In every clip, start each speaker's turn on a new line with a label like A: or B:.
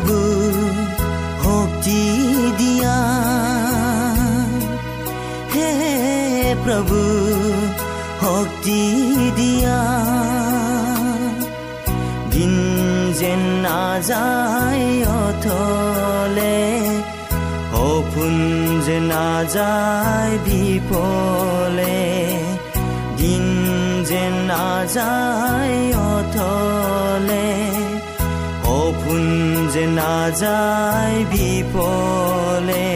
A: প্ৰভু শক্তি দিয়া হে প্ৰভু শক্তি দিয়া দিন যেন নাযায় অথলে সপোন যে নাযায় বিপলে দিন যেন নাযায় অথলে যে নাযায় বিপলে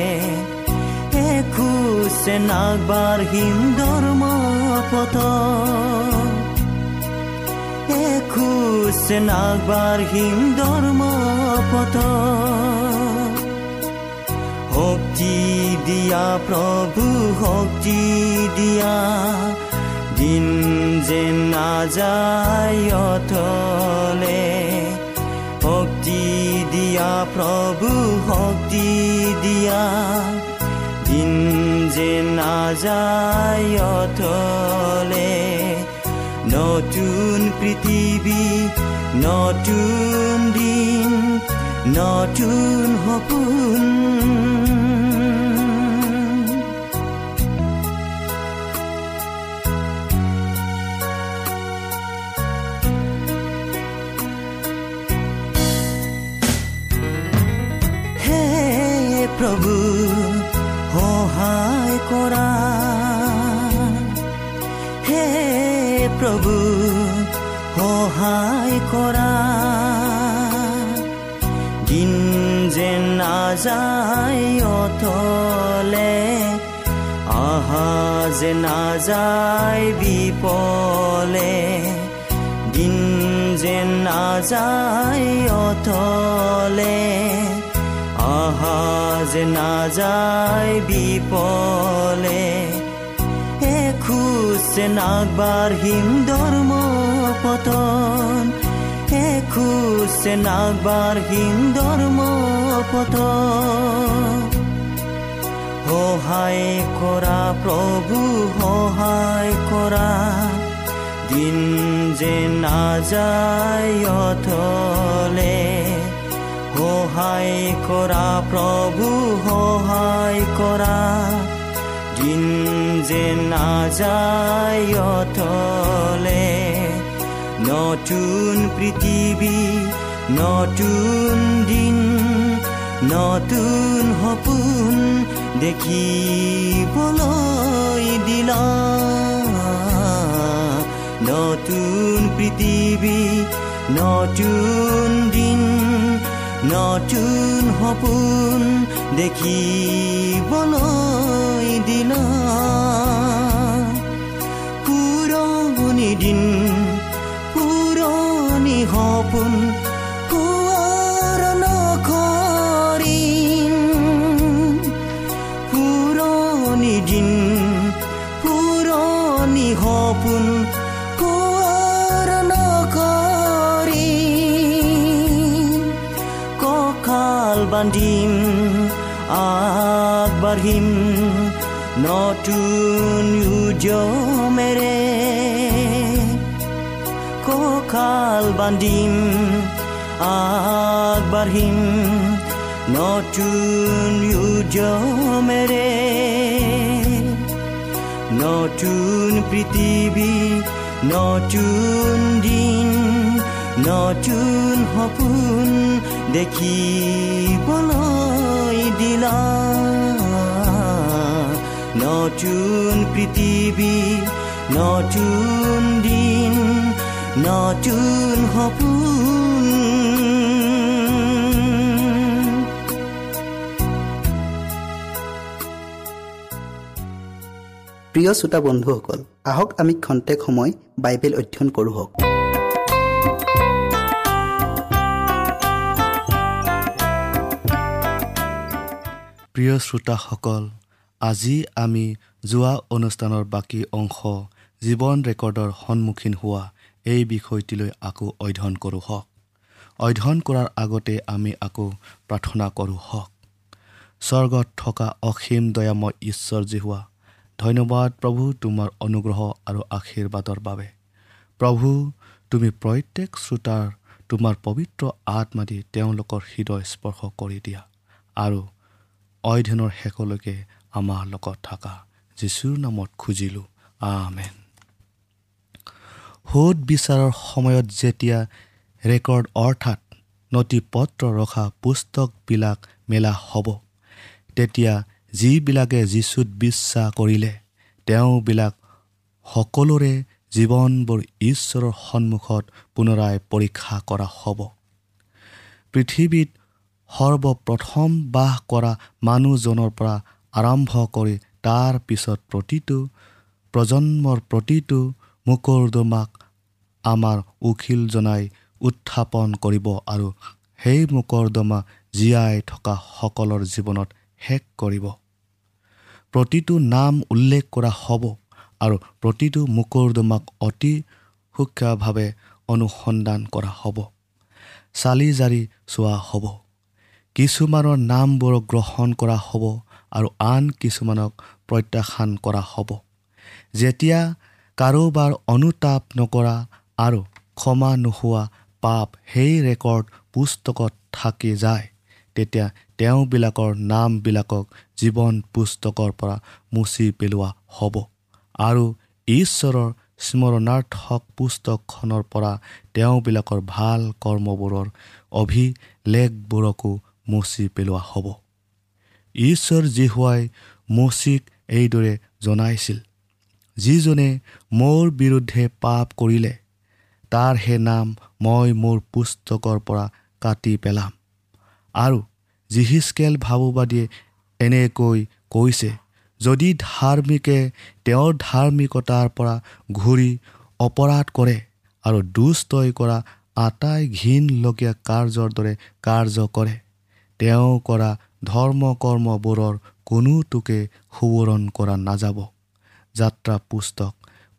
A: এখোজে নাগবাঢ়িম ধৰ্ম পথ এখোজে নাগবাঢ়িম ধৰ্ম পথ শক্তি দিয়া প্ৰভু শক্তি দিয়া দিন অথলে শক্তি দিয়া প্ৰভু শক্তি দিয়া। দিন যেন নাযায় অথলে নতুন পৃথিৱী নতুন দিন নতুন সপোন কৰা। হে প্ৰভু সহায় কৰা। দিন যেন নাযায় অথলে আহা যে নাযায় বিপলে। দিন যেন নাযায় অথলে যে নাযায় বিপলে। যে নাগবাঢ়িম ধৰ্ম পতন। এখোজ যে নাগবাঢ়িম ধৰ্ম পতন। সহায় কৰা প্ৰভু সহায় কৰা দিন যে নাযায় অথলে। সহায় কৰা প্ৰভু সহায় কৰা। দিন যে নাযায়তলে নতুন পৃথিৱী নতুন দিন নতুন সপোন দেখিবলৈ দিলা। নতুন পৃথিৱী নতুন নতুন সপোন দেখিবলৈ দিলা পুৰণি দিন পুৰণি সপোন আগবাঢ়িম নতুন উদ্যমেৰে কঁকাল বান্ধিম আগবাঢ়িম নতুন উদ্যমেৰে নতুন পৃথিৱী নতুন দিন নতুন সপোন দেখিবলৈ দিলা নতুন পৃথিৱী নতুন দিন নতুন সপোন।
B: প্ৰিয় শ্ৰোতা বন্ধুসকল আহক আমি খন্তেক সময় বাইবেল অধ্যয়ন কৰোঁ হওক।
C: প্ৰিয় শ্ৰোতাসকল আজি আমি যোৱা অনুষ্ঠানৰ বাকী অংশ জীৱন ৰেকৰ্ডৰ সন্মুখীন হোৱা এই বিষয়টিলৈ আকৌ অধ্যয়ন কৰোঁ হওক। অধ্যয়ন কৰাৰ আগতে আমি আকৌ প্ৰাৰ্থনা কৰোঁ হওক। স্বৰ্গত থকা অসীম দয়াময় ঈশ্বৰজী হোৱা ধন্যবাদ প্ৰভু তোমাৰ অনুগ্ৰহ আৰু আশীৰ্বাদৰ বাবে। প্ৰভু তুমি প্ৰত্যেক শ্ৰোতাৰ তোমাৰ পবিত্ৰ আত্মা দি তেওঁলোকৰ হৃদয় স্পৰ্শ কৰি দিয়া আৰু অধ্যয়নৰ শেষলৈকে আমাৰ লগত থকা। যীশুৰ নামত খুজিলোঁ। আমেন। সোধ বিচাৰৰ সময়ত যেতিয়া ৰেকৰ্ড অৰ্থাৎ নথি পত্ৰ ৰখা পুস্তকবিলাক মেলা হ'ব তেতিয়া যিবিলাকে যীচুত বিশ্বাস কৰিলে তেওঁবিলাক সকলোৰে জীৱনবোৰ ঈশ্বৰৰ সন্মুখত পুনৰাই পৰীক্ষা কৰা হ'ব। পৃথিৱীত সৰ্বপ্ৰথম বাস কৰা মানুহজনৰ পৰা আৰম্ভ কৰি তাৰ পিছত প্ৰতিটো প্ৰজন্মৰ প্ৰতিটো মোকৰ্দমাক আমাৰ উকিল জনাই উত্থাপন কৰিব আৰু সেই মোকৰ্দমা জীয়াই থকা সকলৰ জীৱনত শেষ কৰিব। প্ৰতিটো নাম উল্লেখ কৰা হ'ব আৰু প্ৰতিটো মোকৰ্দমাক অতি সূক্ষ্মভাৱে অনুসন্ধান কৰা হ'ব। চালি জাৰি চোৱা হ'ব। কিছুমানৰ নামবোৰক গ্ৰহণ কৰা হ'ব। আৰু আন কিছুমানক প্ৰত্যাখ্যান কৰা হ'ব। যেতিয়া কাৰোবাৰ অনুতাপ নকৰা আৰু ক্ষমা নোহোৱা পাপ সেই ৰেকৰ্ড পুস্তকত থাকি যায় তেতিয়া তেওঁবিলাকৰ নামবিলাকক জীৱন পুস্তকৰ পৰা মুচি পেলোৱা হ'ব আৰু ঈশ্বৰৰ স্মৰণাৰ্থক পুস্তকখনৰ পৰা তেওঁবিলাকৰ ভাল কৰ্মবোৰৰ অভিলেখবোৰকো মুচি পেলোৱা হ'ব। ঈশ্বৰ জীহুৱাই মচিক এইদৰে জনাইছিল যিজনে মোৰ বিৰুদ্ধে পাপ কৰিলে তাৰ হে নাম মই মোৰ পুস্তকৰ পৰা কাটি পেলাম। আৰু জিহিচকেল ভাবোবাদীয়ে এনেকৈ কৈছে যদি ধাৰ্মিকে তেওঁৰ ধাৰ্মিকতাৰ পৰা ঘূৰি অপৰাধ কৰে আৰু দুষ্টই কৰা আটাই ঘীনলগীয়া কাৰ্যৰ দৰে কাৰ্য কৰে তেওঁ কৰা ধৰ্ম কৰ্মবোৰৰ কোনোটোকে সোঁৱৰণ কৰা নাযাব। যাত্ৰা পুস্তক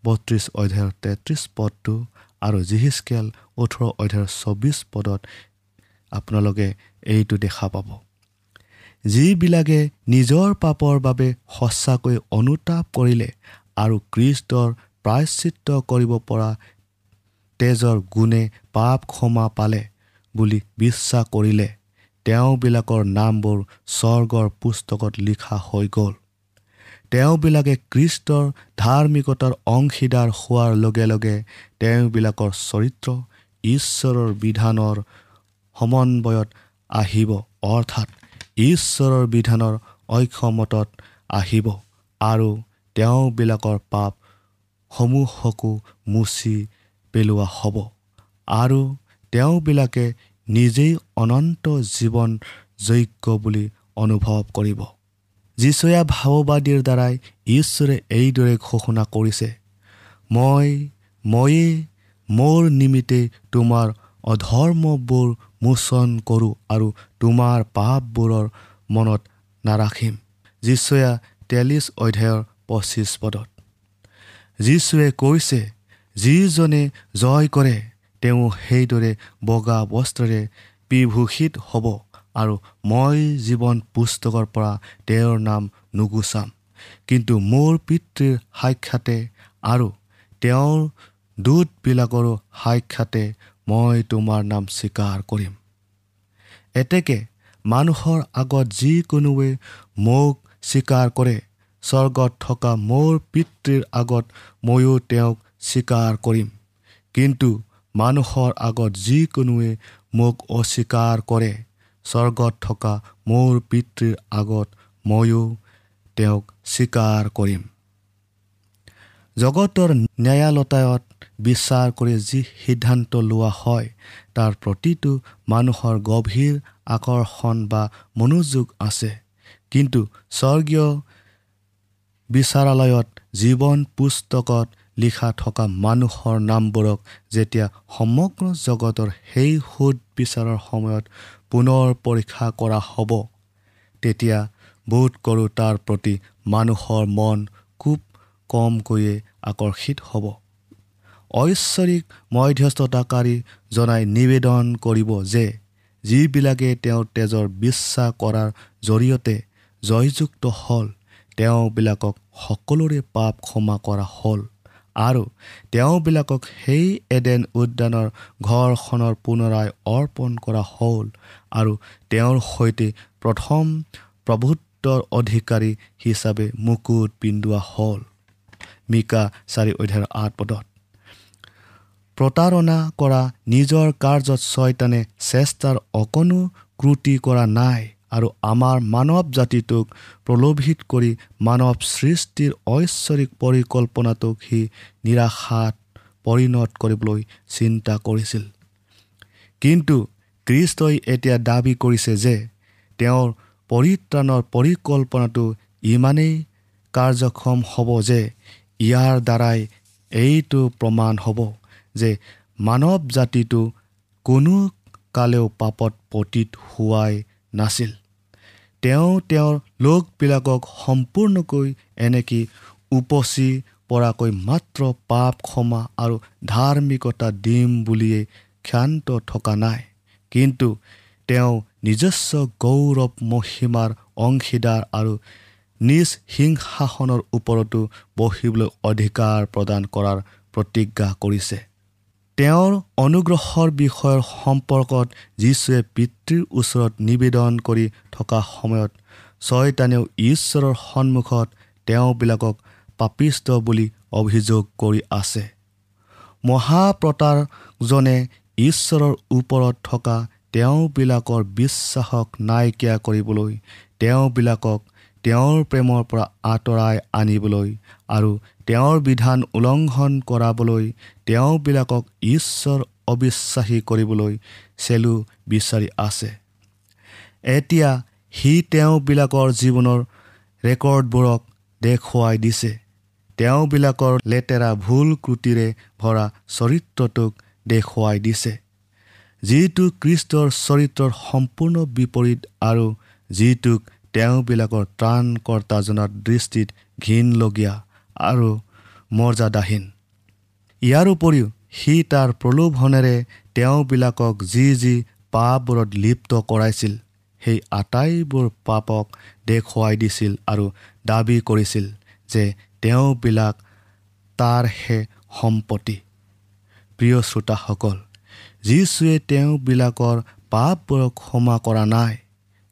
C: বত্ৰিছ অধ্যায়ৰ তেত্ৰিছ পদটো আৰু জিহিচকেল ওঠৰ অধ্যায়ৰ চৌবিছ পদত আপোনালোকে এইটো দেখা পাব। যিবিলাকে নিজৰ পাপৰ বাবে সঁচাকৈ অনুতাপ কৰিলে আৰু কৃষ্টৰ প্ৰায়চিত্ৰ কৰিব পৰা তেজৰ গুণে পাপ ক্ষমা পালে বুলি বিশ্বাস কৰিলে তেওঁবিলাকৰ নামবোৰ স্বৰ্গৰ পুস্তকত লিখা হৈ গ'ল। তেওঁবিলাকে কৃষ্টৰ ধাৰ্মিকতাৰ অংশীদাৰ হোৱাৰ লগে লগে তেওঁবিলাকৰ চৰিত্ৰ ঈশ্বৰৰ বিধানৰ সমন্বয়ত আহিব অৰ্থাৎ ঈশ্বৰৰ বিধানৰ ঐক্ষমতত আহিব আৰু তেওঁবিলাকৰ পাপসমূহকো মুচি পেলোৱা হ'ব। আৰু তেওঁবিলাকে নিজেই অনন্ত জীৱন যোগ্য বুলি অনুভৱ কৰিব। যীচয়া ভাৱবাদীৰ দ্বাৰাই ঈশ্বৰে এইদৰে ঘোষণা কৰিছে মই ময়ে মোৰ নিমিত্তে তোমাৰ অধৰ্মবোৰ মোচন কৰোঁ আৰু তোমাৰ পাপবোৰৰ মনত নাৰাখিম যীচয়া তেল্লিছ অধ্যায়ৰ পঁচিছ পদত। যীশুৱে কৈছে যিজনে জয় কৰে তেওঁ সেইদৰে বগা বস্ত্ৰৰে বিভূষিত হ'ব আৰু মই জীৱন পুস্তকৰ পৰা তেওঁৰ নাম নুগুচাম। কিন্তু মোৰ পিতৃৰ সাক্ষাতে আৰু তেওঁৰ দূতবিলাকৰো সাক্ষাতে মই তোমাৰ নাম স্বীকাৰ কৰিম। এতেকে মানুহৰ আগত যিকোনোৱে মোক স্বীকাৰ কৰে স্বৰ্গত থকা মোৰ পিতৃৰ আগত ময়ো তেওঁক স্বীকাৰ কৰিম। কিন্তু মানুহৰ আগত যিকোনোৱে মোক অস্বীকাৰ কৰে স্বৰ্গত থকা মোৰ পিতৃৰ আগত ময়ো তেওঁক স্বীকাৰ কৰিম। জগতৰ ন্যায়ালতায়ত বিচাৰ কৰি যি সিদ্ধান্ত লোৱা হয় তাৰ প্ৰতিটো মানুহৰ গভীৰ আকৰ্ষণ বা মনোযোগ আছে। কিন্তু স্বৰ্গীয় বিচাৰালয়ত জীৱন পুস্তকত লিখা থকা মানুহৰ নামবোৰক যেতিয়া সমগ্ৰ জগতৰ সেই সোধ বিচাৰৰ সময়ত পুনৰ পৰীক্ষা কৰা হ'ব তেতিয়া বোধ কৰোঁ তাৰ প্ৰতি মানুহৰ মন খুব কমকৈয়ে আকৰ্ষিত হ'ব। ঐশ্বৰিক মধ্যস্থতাকাৰী জনাই নিবেদন কৰিব যে যিবিলাকে তেওঁৰ তেজৰ বিশ্বাস কৰাৰ জৰিয়তে জয়যুক্ত হ'ল তেওঁবিলাকক সকলোৰে পাপ ক্ষমা কৰা হ'ল। আৰু তেওঁবিলাকক সেই এডেন উদ্যানৰ ঘৰখনৰ পুনৰাই অৰ্পণ কৰা হ'ল আৰু তেওঁৰ সৈতে প্ৰথম প্ৰভুত্বৰ অধিকাৰী হিচাপে মুকুট পিন্ধোৱা হ'ল। মিকা চাৰি অধ্যায়ৰ আঠ পদত প্ৰতাৰণা কৰা নিজৰ কাৰ্যত ছয়তানে চেষ্টাৰ অকণো ক্ৰুটি কৰা নাই। আৰু আমাৰ মানৱ জাতিটোক প্ৰলোভিত কৰি মানৱ সৃষ্টিৰ ঐশ্বৰিক পৰিকল্পনাটোক সি নিৰাশাত পৰিণত কৰিবলৈ চিন্তা কৰিছিল। কিন্তু কৃষ্টই এতিয়া দাবী কৰিছে যে তেওঁৰ পৰিত্ৰাণৰ পৰিকল্পনাটো ইমানেই কাৰ্যক্ষম হ'ব যে ইয়াৰ দ্বাৰাই এইটো প্ৰমাণ হ'ব যে মানৱ জাতিটো কোনো কালেও পাপত পতীত হোৱাই নাছিল। তেওঁ তেওঁৰ লোকবিলাকক সম্পূৰ্ণকৈ এনেকৈ উপচি পৰাকৈ মাত্ৰ পাপ ক্ষমা আৰু ধাৰ্মিকতা দিম বুলিয়েই ক্ষান্ত থকা নাই। কিন্তু তেওঁ নিজস্ব গৌৰৱ মহিমাৰ অংশীদাৰ আৰু নিজ সিংহাসনৰ ওপৰতো বহিবলৈ অধিকাৰ প্ৰদান কৰাৰ প্ৰতিজ্ঞা কৰিছে। তেওঁৰ অনুগ্ৰহৰ বিষয়ৰ সম্পৰ্কত যীশুৱে পিতৃৰ ওচৰত নিবেদন কৰি থকা সময়ত ছয়তানেও ঈশ্বৰৰ সন্মুখত তেওঁবিলাকক পাপিষ্ট বুলি অভিযোগ কৰি আছে। মহাপ্ৰতাৰজনে ঈশ্বৰৰ ওপৰত থকা তেওঁবিলাকৰ বিশ্বাসক নাইকিয়া কৰিবলৈ তেওঁবিলাকক তেওঁৰ প্ৰেমৰ পৰা আঁতৰাই আনিবলৈ আৰু তেওঁৰ বিধান উলংঘন কৰাবলৈ তেওঁবিলাকক ঈশ্বৰ অবিশ্বাসী কৰিবলৈ চেলু বিচাৰি আছে। এতিয়া সি তেওঁবিলাকৰ জীৱনৰ ৰেকৰ্ডবোৰক দেখুৱাই দিছে। তেওঁবিলাকৰ লেতেৰা ভুল ক্ৰুটিৰে ভৰা চৰিত্ৰটোক দেখুৱাই দিছে। যিটো কৃষ্টৰ চৰিত্ৰৰ সম্পূৰ্ণ বিপৰীত আৰু যিটোক তেওঁবিলাকৰ ত্ৰাণকৰ্তাজনাৰ দৃষ্টিত ঘীনলগীয়া আৰু মৰ্যাদাহীন। ইয়াৰ উপৰিও সি তাৰ প্ৰলোভনেৰে তেওঁবিলাকক যি যি পাপবোৰত লিপ্ত কৰাইছিল সেই আটাইবোৰ পাপক দেখুৱাই দিছিল আৰু দাবী কৰিছিল যে তেওঁবিলাক তাৰহে সম্পত্তি। প্ৰিয় শ্ৰোতাসকল যীশুৱে তেওঁবিলাকৰ পাপবোৰক ক্ষমা কৰা নাই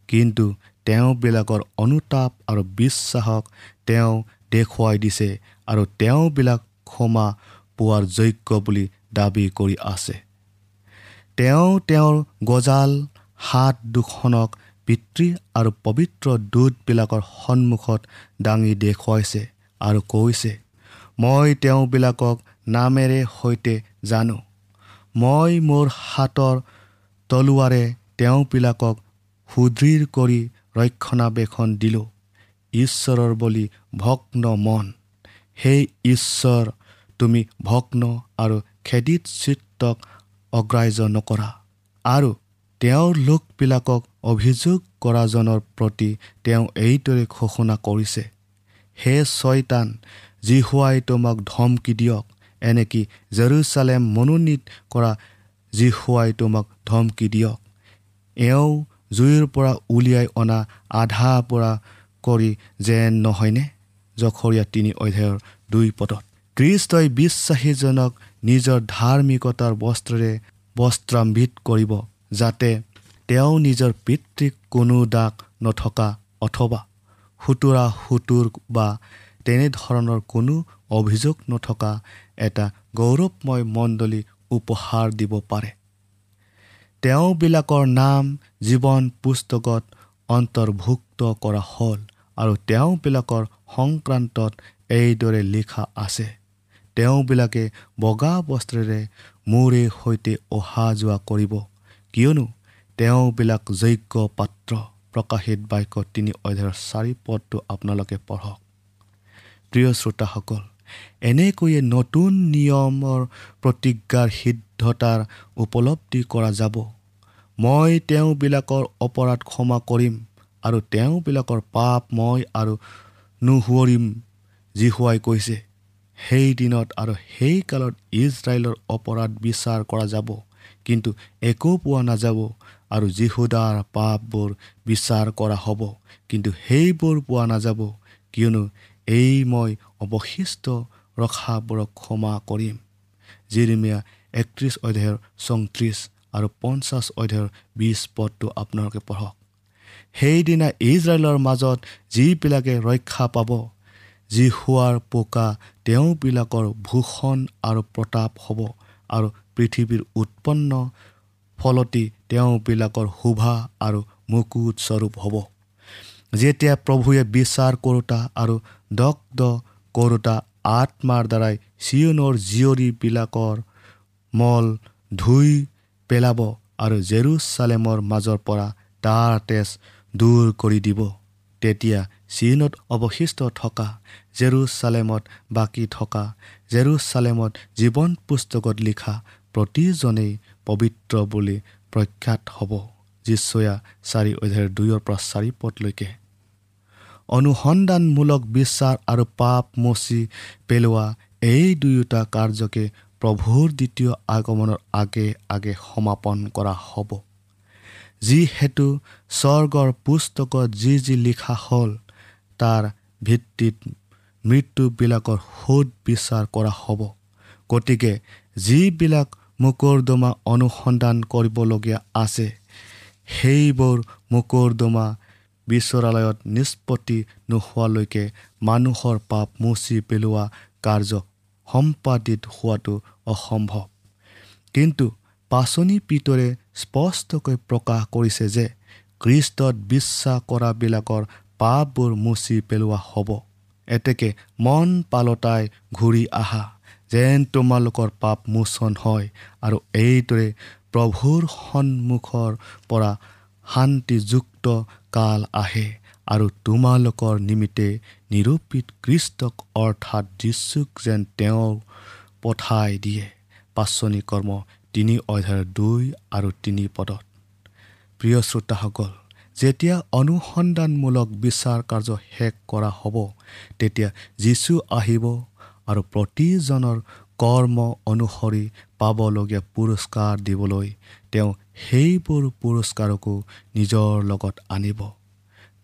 C: কিন্তু তেওঁবিলাকৰ অনুতাপ আৰু বিশ্বাসক তেওঁ দেখুৱাই দিছে আৰু তেওঁবিলাক ক্ষমা পোৱাৰ যোগ্য বুলি দাবী কৰি আছে। তেওঁ তেওঁৰ গজাল হাত দুখনক পিতৃ আৰু পবিত্ৰ দূতবিলাকৰ সন্মুখত দাঙি দেখুৱাইছে আৰু কৈছে মই তেওঁবিলাকক নামেৰে সৈতে জানো। মই মোৰ হাতৰ তলুৱাৰে তেওঁবিলাকক সুদৃঢ় কৰি ৰক্ষণাবেক্ষণ দিলোঁ। ঈশ্বৰৰ বুলি ভগ্ন মন। সেই ঈশ্বৰ তুমি ভগ্ন আৰু খেদিত চিত্তক অগ্ৰাহ্য নকৰা। আৰু তেওঁৰ লোকবিলাকক অভিযোগ কৰাজনৰ প্ৰতি তেওঁ এইদৰে ঘোষণা কৰিছে হে ছয়তান জিহুৱাই তোমাক ধমকি দিয়ক এনেকি জেৰুচালেম মনোনীত কৰা জিহুৱাই তোমাক ধমকি দিয়ক? এওঁ জুইৰ পৰা উলিয়াই অনা আধা পৰা কৰি যেন নহয়নে? জখৰীয়া তিনি অধ্যায়ৰ দুই পদত। কৃষ্টই বিশ্বাসীজনক নিজৰ ধাৰ্মিকতাৰ বস্ত্ৰৰে বস্ত্ৰাম্বিত কৰিব যাতে তেওঁ নিজৰ পিতৃক কোনো দাগ নথকা অথবা সুতুৰা সুতুৰ বা তেনেধৰণৰ কোনো অভিযোগ নথকা এটা গৌৰৱময় মণ্ডলী উপহাৰ দিব পাৰে। তেওঁবিলাকৰ নাম জীৱন পুস্তকত অন্তৰ্ভুক্ত কৰা হ'ল। আৰু তেওঁবিলাকৰ সংক্ৰান্তত এইদৰে লিখা আছে। তেওঁবিলাকে বগা বস্ত্ৰেৰে মোৰে সৈতে অহা যোৱা কৰিব। কিয়নো তেওঁবিলাক যোগ্য পাত্ৰ। প্ৰকাশিত বাক্য তিনি অধ্যায়ৰ চাৰি পদটো আপোনালোকে পঢ়ক। প্ৰিয় শ্ৰোতাসকল এনেকৈয়ে নতুন নিয়মৰ প্ৰতিজ্ঞাৰ সিদ্ধতাৰ উপলব্ধি কৰা যাব। মই তেওঁবিলাকৰ অপৰাধ ক্ষমা কৰিম। আৰু তেওঁবিলাকৰ পাপ মই আৰু নুহুৱৰিম জিহুৱাই কৈছে। সেই দিনত আৰু সেই কালত ইজৰাইলৰ অপৰাধ বিচাৰ কৰা যাব কিন্তু একো পোৱা নাযাব আৰু যীশুদাৰ পাপবোৰ বিচাৰ কৰা হ'ব কিন্তু সেইবোৰ পোৱা নাযাব কিয়নো এই মই অৱশিষ্ট ৰখাবোৰক ক্ষমা কৰিম। জিৰিমিয়া একত্ৰিছ অধ্যায়ৰ চৌত্ৰিছ আৰু পঞ্চাছ অধ্যায়ৰ বিছ পদটো আপোনালোকে পঢ়ক। সেইদিনা ইজৰাইলৰ মাজত যিবিলাকে ৰক্ষা পাব যি শোৱাৰ পোকা তেওঁবিলাকৰ ভূষণ আৰু প্ৰতাপ হ'ব আৰু পৃথিৱীৰ উৎপন্ন ফলতি তেওঁবিলাকৰ শোভা আৰু মুকুট স্বৰূপ হ'ব। যেতিয়া প্ৰভুৱে বিচাৰ কৰোতা আৰু দগ্ধ কৰোতা আত্মাৰ দ্বাৰাই চিয়নৰ জীয়ৰীবিলাকৰ মল ধুই পেলাব আৰু জেৰুচালেমৰ মাজৰ পৰা তাৰ তেজ দূৰ কৰি দিব। তেতিয়া চীনত অৱশিষ্ট থকা জেৰুচালেমত বাকী থকা জেৰুচালেমত জীৱন পুস্তকত লিখা প্ৰতিজনেই পবিত্ৰ বুলি প্ৰখ্যাত হ'ব। যিচয়া চাৰি অধ্যায়ৰ দুইৰ পৰা চাৰি পদলৈকে। অনুসন্ধানমূলক বিশ্বাস আৰু পাপ মচি পেলোৱা এই দুয়োটা কাৰ্যকে প্ৰভুৰ দ্বিতীয় আগমনৰ আগে আগে সমাপন কৰা হ'ব। যিহেতু স্বৰ্গৰ পুস্তকত যি যি লিখা হ'ল তাৰ ভিত্তিত মৃত্যুবিলাকৰ সোধ বিচাৰ কৰা হ'ব। গতিকে যিবিলাক মোকৰ্দমা অনুসন্ধান কৰিবলগীয়া আছে সেইবোৰ মোকৰ্দমা বিচৰালয়ত নিষ্পত্তি নোহোৱালৈকে মানুহৰ পাপ মুচি পেলোৱা কাৰ্য সম্পাদিত হোৱাটো অসম্ভৱ। কিন্তু পাচনি পিতৰে স্পষ্টকৈ প্ৰকাশ কৰিছে যে খ্ৰীষ্টত বিশ্বাস কৰাবিলাকৰ পাপবোৰ মুচি পেলোৱা হ'ব। এতেকে মন পালতাই ঘূৰি আহা যেন তোমালোকৰ পাপ মোচন হয় আৰু এইদৰে প্ৰভুৰ সন্মুখৰ পৰা শান্তিযুক্ত কাল আহে আৰু তোমালোকৰ নিমিত্তে নিৰূপিত কৃষ্টক অৰ্থাৎ যীশুক যেন তেওঁ পঠাই দিয়ে। পাচনি কৰ্ম তিনি অধ্যায়ৰ দুই আৰু তিনি পদত। প্ৰিয় শ্ৰোতাসকল যেতিয়া অনুসন্ধানমূলক বিচাৰ কাৰ্য শেষ কৰা হ'ব তেতিয়া যীশু আহিব আৰু প্ৰতিজনৰ কৰ্ম অনুসৰি পাবলগীয়া পুৰস্কাৰ দিবলৈ তেওঁ সেইবোৰ পুৰস্কাৰকো নিজৰ লগত আনিব।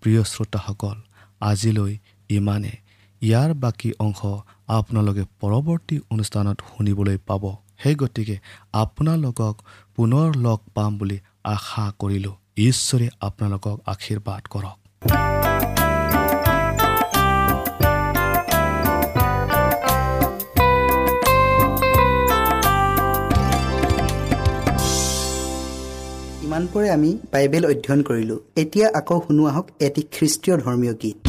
C: প্ৰিয় শ্ৰোতাসকল আজিলৈ ইমানে। ইয়াৰ বাকী অংশ আপোনালোকে পৰৱৰ্তী অনুষ্ঠানত শুনিবলৈ পাব। সেই গতিকে আপোনালোকক পুনৰ লগ পাম বুলি আশা কৰিলোঁ। ঈশ্বৰে আপোনালোকক আশীৰ্বাদ কৰক।
B: ইমানপুৰে আমি বাইবেল অধ্যয়ন কৰিলোঁ। এতিয়া আকৌ শুনো আহক এটি খ্ৰীষ্টীয় ধৰ্মীয় গীত।